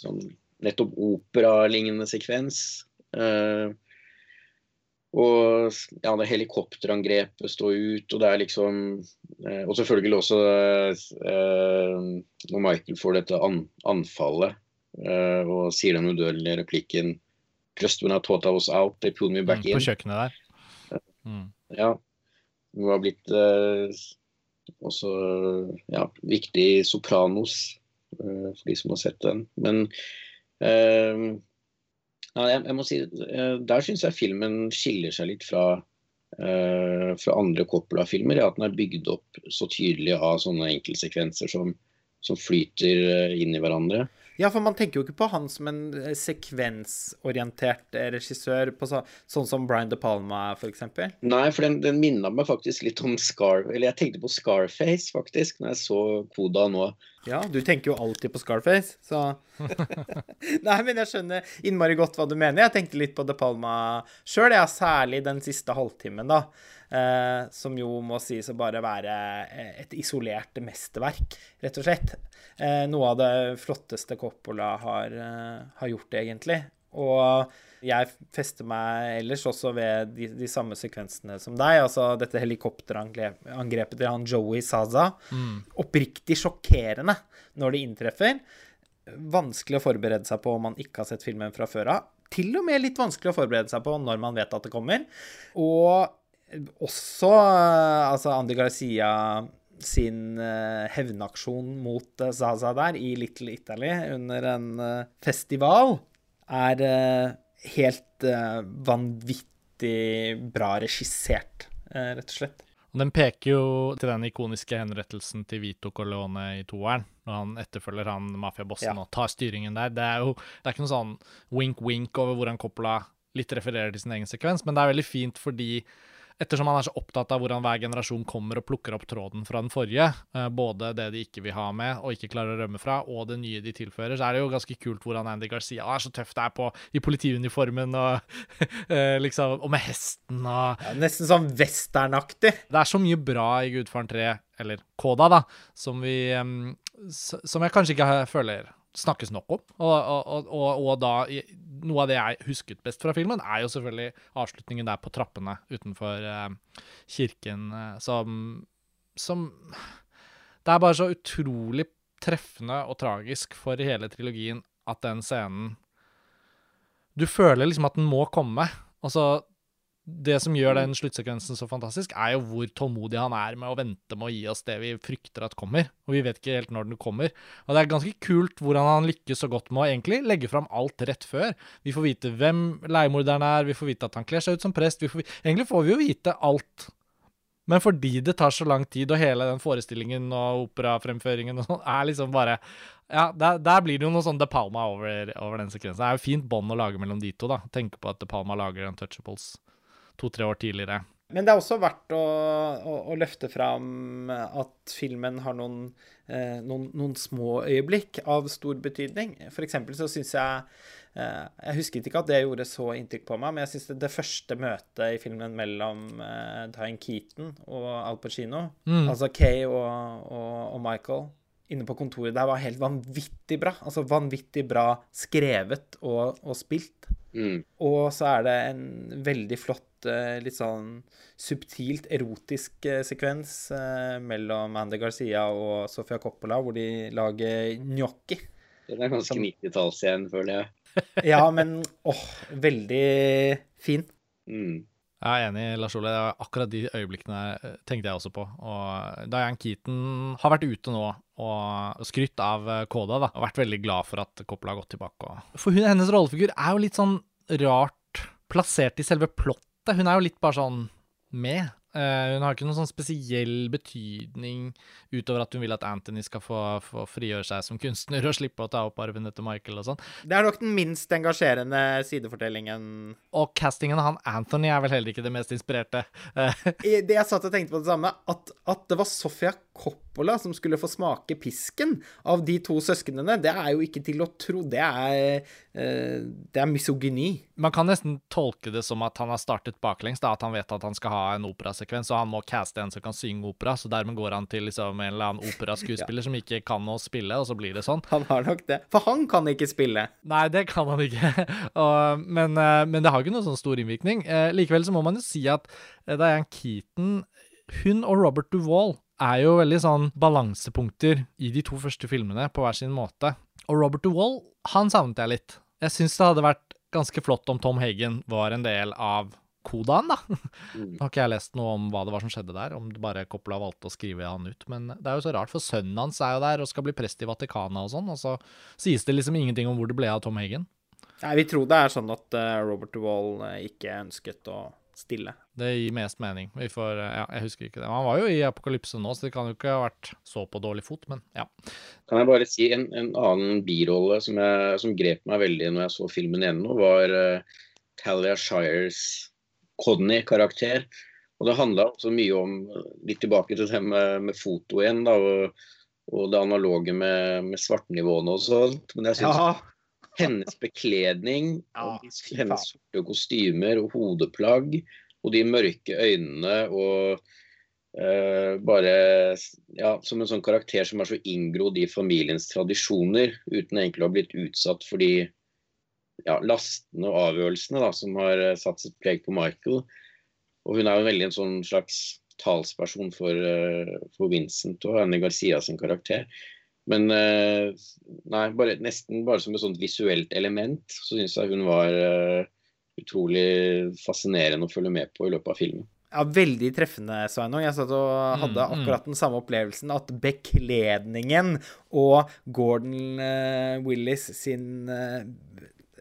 Speaker 2: sånn, nettopp operalignende sekvens. Uh, og ja, det helikopterangrepet står ut, og det er liksom Og selvfølgelig også når Michael får dette an anfallet og sier den udødelige replikken I thought I was out, they pulled me back
Speaker 1: mm,
Speaker 2: in.
Speaker 1: På kjøkkenet der.
Speaker 2: Mm. Ja. Det var blitt også ja, viktig Sopranos, uh, for de som har sett den. Men uh, ja, jeg, jeg, må si, uh, der syns jeg filmen skiller seg litt fra uh, fra andre Coppola-filmer, er at den er bygd opp så tydelig av sånne enkeltsekvenser som, som flyter uh, inn i hverandre.
Speaker 3: Ja, for man tenker jo ikke på han som en eh, sekvensorientert regissør, på så, sånn som Brian De Palma, f.eks.
Speaker 2: Nei, for den, den minna meg faktisk litt om Scar... Eller jeg tenkte på Scarface, faktisk, når jeg så Koda nå.
Speaker 3: Ja, du tenker jo alltid på Scarface, så Nei, men jeg skjønner innmari godt hva du mener. Jeg tenkte litt på De Palma sjøl, ja, særlig den siste halvtimen, da. Eh, som jo må sies å bare være et isolert mesterverk, rett og slett. Eh, noe av det flotteste Coppola har, eh, har, gjort, egentlig. Og jeg fester meg ellers også ved de, de samme sekvensene som deg. Altså dette helikopterangrepet til han Joey Saza. Mm. Oppriktig sjokkerende når det inntreffer. Vanskelig å forberede seg på om man ikke har sett filmen fra før av. Til og med litt vanskelig å forberede seg på når man vet at det kommer. Og også altså Andy Garcia sin uh, hevnaksjon mot uh, Zaza der i Little Italy under en festival, er helt vanvittig bra regissert, rett og slett.
Speaker 1: Den peker jo til den ikoniske henrettelsen til Vito Corleone i toeren, når han etterfølger han mafiabossen ja. og tar styringen der. Det er jo det er ikke noe sånn wink-wink over hvordan Coppola litt refererer til sin egen sekvens, men det er veldig fint fordi ettersom han er så opptatt av hvordan hver generasjon kommer og plukker opp tråden fra den forrige, eh, både det de ikke vil ha med og ikke klarer å rømme fra, og det nye de tilfører, så er det jo ganske kult hvordan Andy Garcia er så tøff det er på i politiuniformen og eh, liksom Og med hesten og
Speaker 3: ja, Nesten sånn westernaktig.
Speaker 1: Det er så mye bra i Gudfaren 3, eller Koda, da, som vi Som jeg kanskje ikke føler snakkes nok om. Og, og, og, og, da Noe av det jeg husket best fra filmen, er jo selvfølgelig avslutningen der på trappene utenfor eh, kirken, eh, som, som Det er bare så utrolig treffende og tragisk for hele trilogien at den scenen Du føler liksom at den må komme. Altså, det som gjør den sluttsekvensen så fantastisk, er jo hvor tålmodig han er med å vente med å gi oss det vi frykter at kommer. Og vi vet ikke helt når den kommer. Og det er ganske kult hvordan han lykkes så godt med å egentlig legge fram alt rett før. Vi får vite hvem leiemorderen er, vi får vite at han kler seg ut som prest. Får, egentlig får vi jo vite alt. Men fordi det tar så lang tid, og hele den forestillingen og operafremføringen og sånn, er liksom bare Ja, der, der, blir det jo noe sånn De Palma over, over den sekvensen. Det er jo fint bånd å lage mellom de to, da. Tenke på at De Palma lager Untouchables to-tre år tidligere.
Speaker 3: Men det er også verdt å, å, å løfte fram at filmen har noen, eh, noen, noen, små øyeblikk av stor betydning. For eksempel så syns jeg eh, Jeg husket ikke at det gjorde så inntrykk på meg, men jeg syns det, det, første møtet i filmen mellom eh, Diane Keaton og Al Pacino, mm. altså Kay og, og, og Michael inne på kontoret der var helt vanvittig bra. Altså vanvittig bra skrevet og, og spilt. Mm. Og så er det en veldig flott Eh, litt sånn subtilt erotisk eh, sekvens eh, mellom Andy Garcia og Sofia Coppola, hvor de lager gnocchi.
Speaker 2: Den er ganske 90-talls igjen, føler jeg.
Speaker 3: ja, men åh, veldig fin.
Speaker 1: Mm. Jeg er enig, Lars Ole. Akkurat de øyeblikkene tenkte jeg også på. Og Diane Keaton har vært ute nå og skrytt av Koda, da. Og vært veldig glad for at Coppola har gått tilbake. For hun, hennes rollefigur er jo litt sånn rart plassert i selve plottet hun er jo litt bare sånn med. Uh, hun har ikke noen sånn spesiell betydning utover at hun vil at Anthony skal få, få, frigjøre seg som kunstner og slippe å ta opp arven etter Michael og sånn.
Speaker 3: Det er nok den minst engasjerende sidefortellingen.
Speaker 1: Og castingen av han Anthony er vel heller ikke det mest inspirerte.
Speaker 3: det jeg satt og tenkte på det samme, at, at det var Sofia Coppola som skulle få smake pisken av de to søsknene, det er jo ikke til å tro. Det er, uh, det er misogyni.
Speaker 1: Man kan nesten tolke det som at han har startet baklengs, da, at han vet at han skal ha en operasekvens, og han må caste en som kan synge opera, så dermed går han til liksom, en eller annen operaskuespiller ja. som ikke kan å spille, og så blir det sånn.
Speaker 3: Han har nok det. For han kan ikke spille.
Speaker 1: Nei, det kan han ikke. og, men, uh, men, det har ikke noen sånn stor innvirkning. Eh, likevel så må man jo si at Diane Keaton, hun og Robert Duvall er jo veldig sånn balansepunkter i de to første filmene på hver sin måte. Og Robert DeWall, han savnet jeg litt. Jeg syns det hadde vært ganske flott om Tom Hagen var en del av kodaen, da. Mm. Har ikke jeg lest noe om hva det var som skjedde der, om det bare Coppola valgte å skrive han ut. Men det er jo så rart, for sønnen hans er jo der og skal bli prest i Vatikanet og sånn, og så sies det liksom ingenting om hvor det ble av Tom Hagen.
Speaker 3: Nei, vi tror det er sånn at uh, Robert Duvall uh, ikke ønsket å stille.
Speaker 1: Det gir mest mening. Vi får, eh, ja, jeg husker ikke det. Han var jo i Apokalypse nå, så det kan jo ikke ha vært så på dårlig fot, men ja.
Speaker 2: Kan jeg bare si en, en annen birolle som, jeg, som, grep meg veldig når jeg så filmen igjen nå, var uh, Talia Shires Codney-karakter. Og det handla også mye om, litt tilbake til det med, med foto igjen, da, og, og, det analoge med, med svartnivåene og sånt. Men jeg syns ja. hennes bekledning, ja, hennes sorte kostymer og hodeplagg, og de mørke øynene og uh, bare ja, som en sånn karakter som er så inngrodd i familiens tradisjoner, uten egentlig å ha blitt utsatt for de ja, lastene og avgjørelsene da, som har uh, satt sitt preg på Michael. Og hun er jo veldig en sånn slags talsperson for, uh, for Vincent og Anne Garcia sin karakter. Men uh, nei, bare, nesten bare som et sånt visuelt element så syns jeg hun var uh, utrolig fascinerende å følge med på i løpet av filmen.
Speaker 3: Ja, veldig treffende, Sveinung. Jeg satt og hadde mm, mm. akkurat den samme opplevelsen. At bekledningen og Gordon Willis sin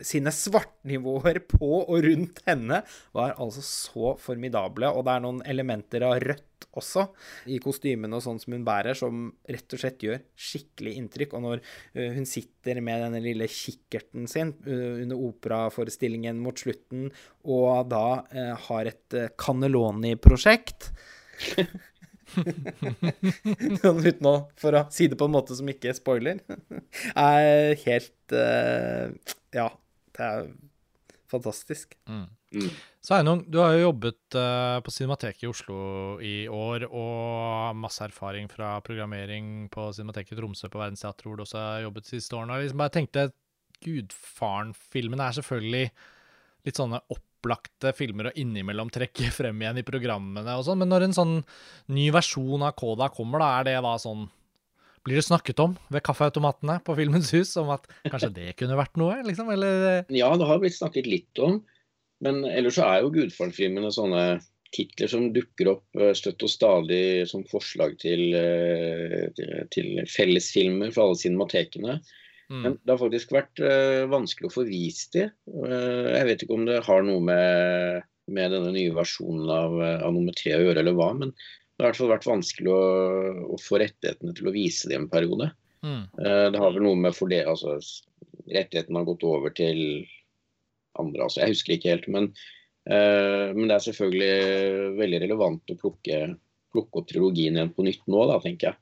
Speaker 3: sine svartnivåer på og rundt henne var altså så formidable. Og det er noen elementer av rødt også i kostymene og sånn som hun bærer, som rett og slett gjør skikkelig inntrykk. Og når uh, hun sitter med denne lille kikkerten sin uh, under operaforestillingen mot slutten, og da uh, har et Cannelloni-prosjekt sånn uten å, for å si det på en måte som ikke spoiler, er helt uh, Ja, det er fantastisk.
Speaker 1: Mm. Sveinung, du har jo jobbet uh, på Cinemateket i Oslo i år, og masse erfaring fra programmering på Cinemateket i Tromsø på Verdensteatret, hvor du også har jobbet de siste årene. Og liksom bare tenkte Gudfaren-filmene er selvfølgelig litt sånne opplagte filmer å innimellom trekke frem igjen i programmene og sånn, men når en sånn ny versjon av Koda kommer, da er det da sånn blir det snakket om ved kaffeautomatene på Filmens Hus om at kanskje det kunne vært noe, liksom? Eller?
Speaker 2: Ja, det har blitt snakket litt om. Men ellers så er jo Gudfaren-filmene sånne titler som dukker opp eh, støtt og stadig som forslag til, eh, til fellesfilmer for alle cinematekene. Mm. Men det har faktisk vært uh, vanskelig å få vist de. Jeg vet ikke om det har noe med, med denne nye versjonen av, av nummer tre å gjøre, eller hva. Men det har i hvert fall vært vanskelig å, å få rettighetene til å vise det en periode. Mm. Det har vel noe med for det, altså Rettighetene har gått over til andre, altså. Jeg husker ikke helt. Men, uh, men det er selvfølgelig veldig relevant å plukke, plukke opp trilogien igjen på nytt nå, da, tenker jeg.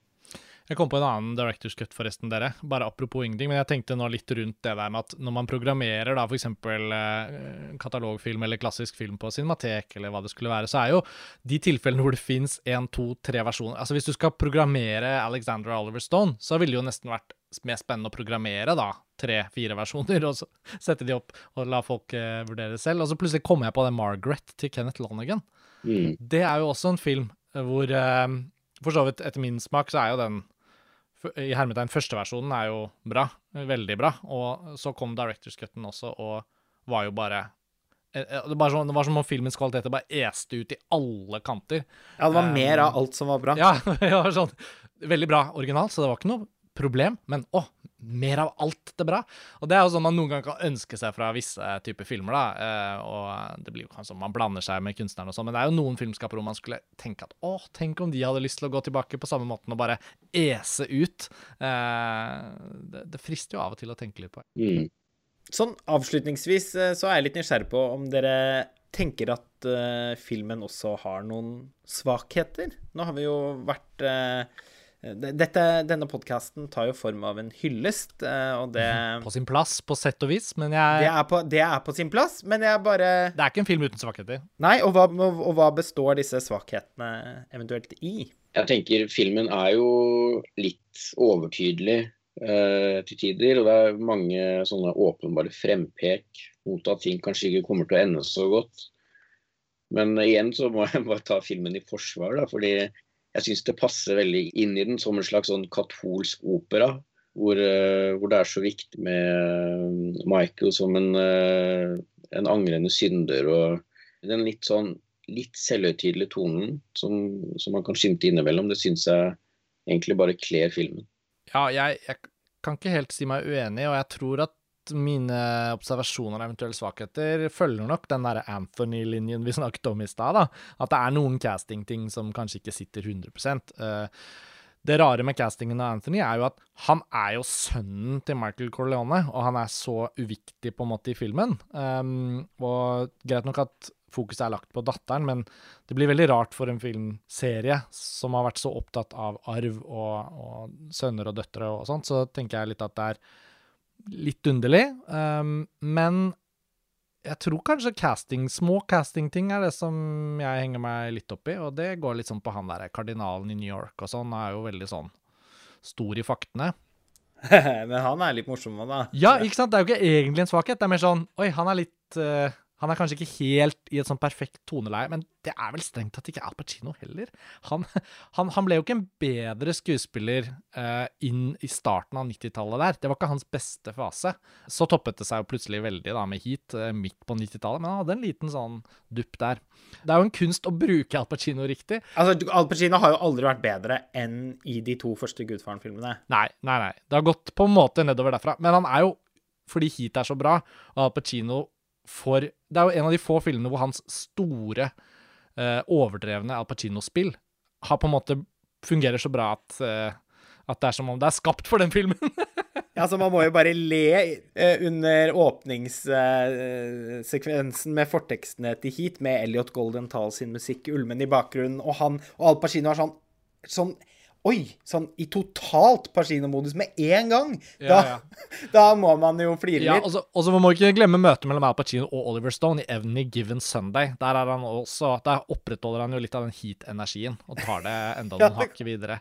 Speaker 1: Jeg kom på en annen Directors Cut, forresten, dere. Bare apropos ingenting. Men jeg tenkte nå litt rundt det der med at når man programmerer da f.eks. Eh, katalogfilm eller klassisk film på Cinematek, eller hva det skulle være, så er jo de tilfellene hvor det fins én, to, tre versjoner Altså hvis du skal programmere Alexander Oliver Stone, så ville det jo nesten vært mer spennende å programmere da tre-fire versjoner, og så sette de opp og la folk uh, vurdere selv. Og så plutselig kom jeg på den Margaret til Kenneth Lonergan. Mm. Det er jo også en film hvor uh, For så vidt, etter min smak, så er jo den i hermetegn første versjonen er jo bra. Veldig bra. Og så kom Directors Cutten også, og var jo bare eh, eh, det var, som, det var som om filmens kvaliteter bare este ut i alle kanter.
Speaker 3: Ja, det var mer av alt som var bra.
Speaker 1: Ja, det var sånn Veldig bra originalt, så det var ikke noe problem, men å, mer av alt det bra. Og det er jo sånn man noen ganger kan ønske seg fra visse typer filmer, da. Eh, og det blir jo kanskje sånn man blander seg med kunstnerne og sånn, men det er jo noen filmskapere hvor man skulle tenke at å, tenk om de hadde lyst til å gå tilbake på samme måten og bare ese ut. Eh, det, det frister jo av og til å tenke litt på.
Speaker 2: Mm.
Speaker 3: Sånn avslutningsvis eh, så er jeg litt nysgjerrig på om dere tenker at uh, filmen også har noen svakheter. Nå har vi jo vært uh, dette, denne podkasten tar jo form av en hyllest, eh, og det
Speaker 1: På sin plass, på sett og vis, men jeg
Speaker 3: det er, på, det er på sin plass, men jeg bare
Speaker 1: Det er ikke en film uten svakheter.
Speaker 3: Nei, og hva, og hva består disse svakhetene eventuelt i?
Speaker 2: Jeg tenker filmen er jo litt overtydelig eh, til tider, og det er mange sånne åpenbare frempek mot at ting kanskje ikke kommer til å ende så godt. Men igjen så må jeg bare ta filmen i forsvar, da, fordi jeg syns det passer veldig inn i den som en slags sånn katolsk opera. Hvor, uh, hvor, det er så viktig med Michael som en, uh, en angrende synder. Og den litt sånn litt selvhøytidelige tonen som, som, man kan skimte innimellom, det syns jeg egentlig bare kler filmen.
Speaker 1: Ja, jeg, jeg, kan ikke helt si meg uenig, og jeg tror at mine observasjoner og eventuelle svakheter følger nok den derre Anthony-linjen vi snakket om i stad. At det er noen casting-ting som kanskje ikke sitter 100 uh, Det rare med castingen av Anthony er jo at han er jo sønnen til Michael Corleone, og han er så uviktig på en måte i filmen. Um, og greit nok at fokuset er lagt på datteren, men det blir veldig rart for en filmserie som har vært så opptatt av arv og, og sønner og døtre og sånt, så tenker jeg litt at det er litt underlig. Um, men jeg tror kanskje casting, små castingting er det som jeg henger meg litt opp i, og det går litt sånn på han derre kardinalen i New York og sånn, er jo veldig sånn stor i faktene.
Speaker 3: Men han er litt morsom òg, da.
Speaker 1: Ja, ikke sant? Det er jo ikke egentlig en svakhet. Det er mer sånn Oi, han er litt uh, han er kanskje ikke helt i et sånn perfekt toneleie, men det er vel strengt tatt ikke Al Pacino heller. Han, han, han ble jo ikke en bedre skuespiller uh, inn i starten av 90-tallet der. Det var ikke hans beste fase. Så toppet det seg jo plutselig veldig da med Heat uh, midt på 90-tallet, men han hadde en liten sånn dupp der. Det er jo en kunst å bruke Al Pacino riktig.
Speaker 3: Altså, Al Pacino har jo aldri vært bedre enn i de to første Gudfaren-filmene.
Speaker 1: Nei, nei, nei. Det har gått på en måte nedover derfra. Men han er jo, fordi Heat er så bra, og Al Pacino for Det er jo en av de få filmene hvor hans store, eh, overdrevne Al Pacino-spill har på en måte fungerer så bra at, eh, at det er som om det er skapt for den filmen.
Speaker 3: ja, altså Man må jo bare le eh, under åpningssekvensen med fortekstene til Heat, med Elliot Goldenthal sin musikk ulmen i bakgrunnen, og han og Al Pacino har sånn, sånn Oi! Sånn i totalt Pacino-modus med en gang! Da,
Speaker 1: Ja, ja.
Speaker 3: da må man jo flire
Speaker 1: Ja,
Speaker 3: litt.
Speaker 1: og så og så må man ikke glemme møtet mellom Al Pacino og Oliver Stone i Evny Given Sunday. Der, er han også, der opprettholder han jo litt av den heat-energien og tar det enda
Speaker 3: Ja,
Speaker 1: noen hakk videre.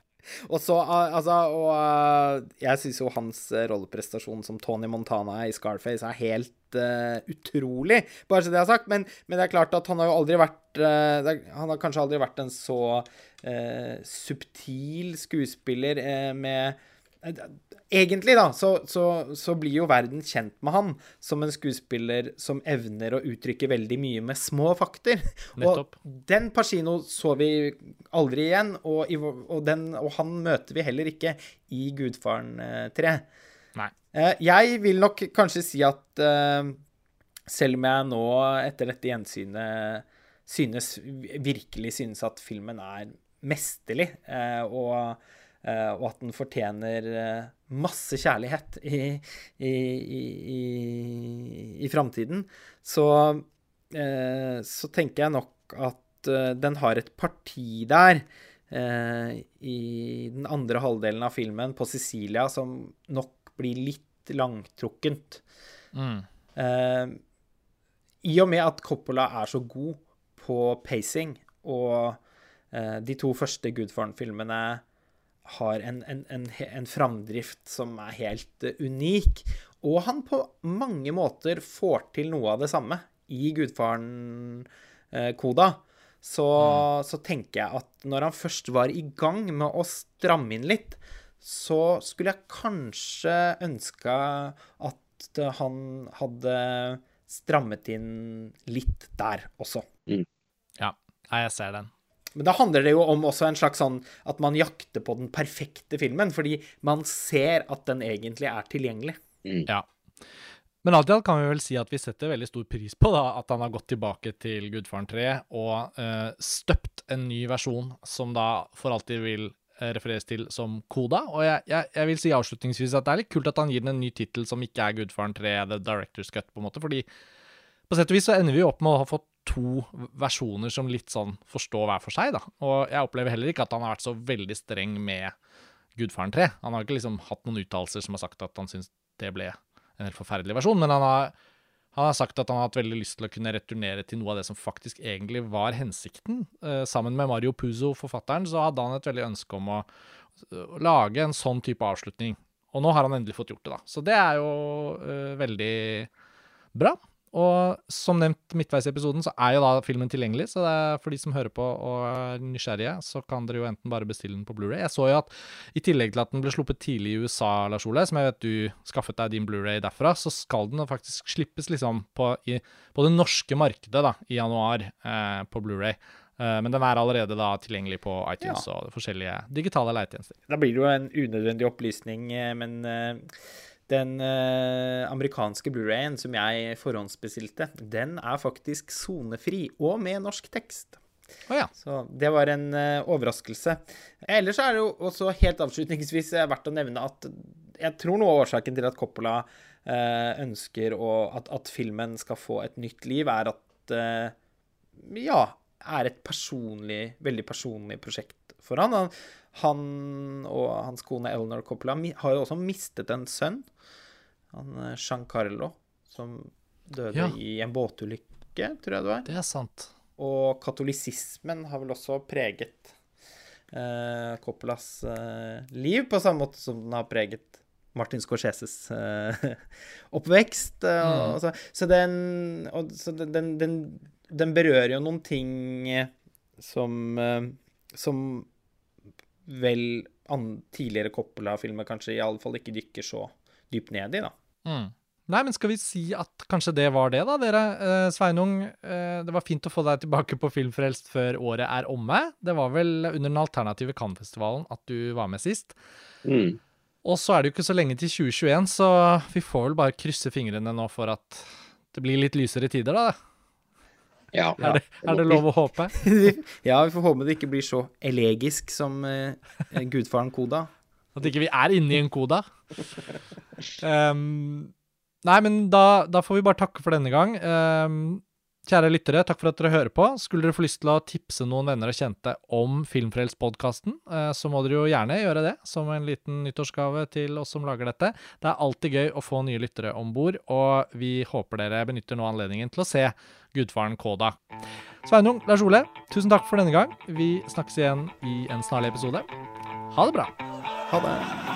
Speaker 3: Og så, uh, altså, og uh, jeg syns jo hans uh, rolleprestasjon som Tony Montana i Scarface er helt uh, utrolig, bare så det er sagt. Men, men det er klart at han har jo aldri vært uh, Han har kanskje aldri vært en så subtil skuespiller uh, med uh, Egentlig, da, så, så, så blir jo verden kjent med han som en skuespiller som evner å uttrykke veldig mye med små fakter.
Speaker 1: Nettopp.
Speaker 3: Og den Pacino så vi aldri igjen, og, og, den, og han møter vi heller ikke i Gudfaren eh, 3.
Speaker 1: Nei.
Speaker 3: Eh, jeg vil nok kanskje si at eh, selv om jeg nå etter dette gjensynet synes, virkelig synes at filmen er mesterlig, eh, og, eh, og at den fortjener eh, masse kjærlighet i, i, i, i, i framtiden, så, eh, så tenker jeg nok at den har et parti der i den andre halvdelen av filmen, på Sicilia, som nok blir litt langtrukkent.
Speaker 1: Mm.
Speaker 3: I og med at Coppola er så god på pacing, og de to første Gudfaren-filmene har en, en, en, en framdrift som er helt eh, unik, og han på mange måter får til noe av det samme i Gudfaren-koda, så, så tenker jeg at når han først var i gang med å stramme inn litt, så skulle jeg kanskje ønska at han hadde strammet inn litt der også.
Speaker 1: Ja, jeg ser den.
Speaker 3: Men da handler det jo om også en slags sånn at man jakter på den perfekte filmen, fordi man ser at den egentlig er tilgjengelig.
Speaker 1: Ja. Men alt i alt kan vi vel si at vi setter veldig stor pris på da, at han har gått tilbake til Gudfaren 3 og uh, støpt en ny versjon som da for alltid vil eh, refereres til som Koda. Og jeg, jeg, jeg vil si avslutningsvis at det er litt kult at han gir den en ny tittel som ikke er Gudfaren 3, The Director's Cut, på en måte, fordi på sett og vis så ender vi opp med å ha fått to versjoner som litt sånn forstår hver for seg, da. Og jeg opplever heller ikke at han har vært så veldig streng med Gudfaren 3. Han har ikke liksom hatt noen uttalelser som har sagt at han syns det ble en helt forferdelig versjon, men han har, han har sagt at han har hatt veldig lyst til å kunne returnere til noe av det som faktisk egentlig var hensikten. Eh, sammen med Mario Puzo, forfatteren, så hadde han et veldig ønske om å, å lage en sånn type avslutning. Og nå har han endelig fått gjort det, da. Så det er jo eh, veldig bra. Og som nevnt midtveis i episoden, så er jo da filmen tilgjengelig. Så det er for de som hører på og er nysgjerrige, så kan dere jo enten bare bestille den på Blu-ray Jeg så jo at i tillegg til at den ble sluppet tidlig i USA, Lars Ole, som jeg vet du skaffet deg din Blu-ray derfra, så skal den faktisk slippes liksom på, i, på det norske markedet da, i januar eh, på Blu-ray. Eh, men den er allerede da tilgjengelig på iTunes og forskjellige digitale leietjenester.
Speaker 3: Da blir det jo en unødvendig opplysning, eh, men eh, den eh, amerikanske Blu-rayen som jeg forhåndsbestilte, den er faktisk sonefri og med norsk tekst.
Speaker 1: Oh, ja.
Speaker 3: Så det var en eh, overraskelse. Ellers er det jo også helt avslutningsvis eh, verdt å nevne at jeg tror noe av årsaken til at Coppola eh, ønsker å, at, at filmen skal få et nytt liv, er at eh, ja, er et personlig, veldig personlig prosjekt for han. han. Han og hans kone Eleanor Coppola har jo også mistet en sønn, han eh, Giancarlo, som døde
Speaker 1: Ja.
Speaker 3: i en båtulykke, tror jeg det var.
Speaker 1: Det er sant.
Speaker 3: Og katolisismen har vel også preget eh, Coppolas eh, liv, på samme måte som den har preget Martin Scorseses eh, oppvekst. eh,
Speaker 1: Mm.
Speaker 3: og så, så, den, og, så den, den, den, berører jo noen ting eh, som Som vel an, tidligere Coppola-filmer kanskje i alle fall ikke dykker så dypt ned i, da.
Speaker 1: Mm. Nei, men skal vi si at kanskje det var det, da, dere? Eh, Sveinung, eh, det var fint å få deg tilbake på Filmfrelst før året er omme. Det var vel under den alternative Cannes-festivalen at du var med sist.
Speaker 2: Mm.
Speaker 1: Og så er det jo ikke så lenge til 2021, så vi får vel bare krysse fingrene nå for at det blir litt lysere tider, da.
Speaker 2: Ja.
Speaker 1: Er det, er det lov å håpe?
Speaker 3: ja, vi får håpe det ikke blir så elegisk som uh, gudfaren Koda.
Speaker 1: At ikke vi er inne i en koda. Um, nei, men da, da får vi bare takke for denne gang. Ehm, kjære lyttere, takk for at dere hører på. Skulle dere få lyst til å tipse noen venner og kjente om Filmfrelst-podkasten, eh, så må dere jo gjerne gjøre det, som en liten nyttårsgave til oss som lager dette. Det er alltid gøy å få nye lyttere om bord, og vi håper dere benytter nå anledningen til å se Gudfaren Koda. Sveinung, Lars Ole, tusen takk for denne gang. Vi snakkes igjen i en snarlig episode. Ha det bra.
Speaker 3: Ha det.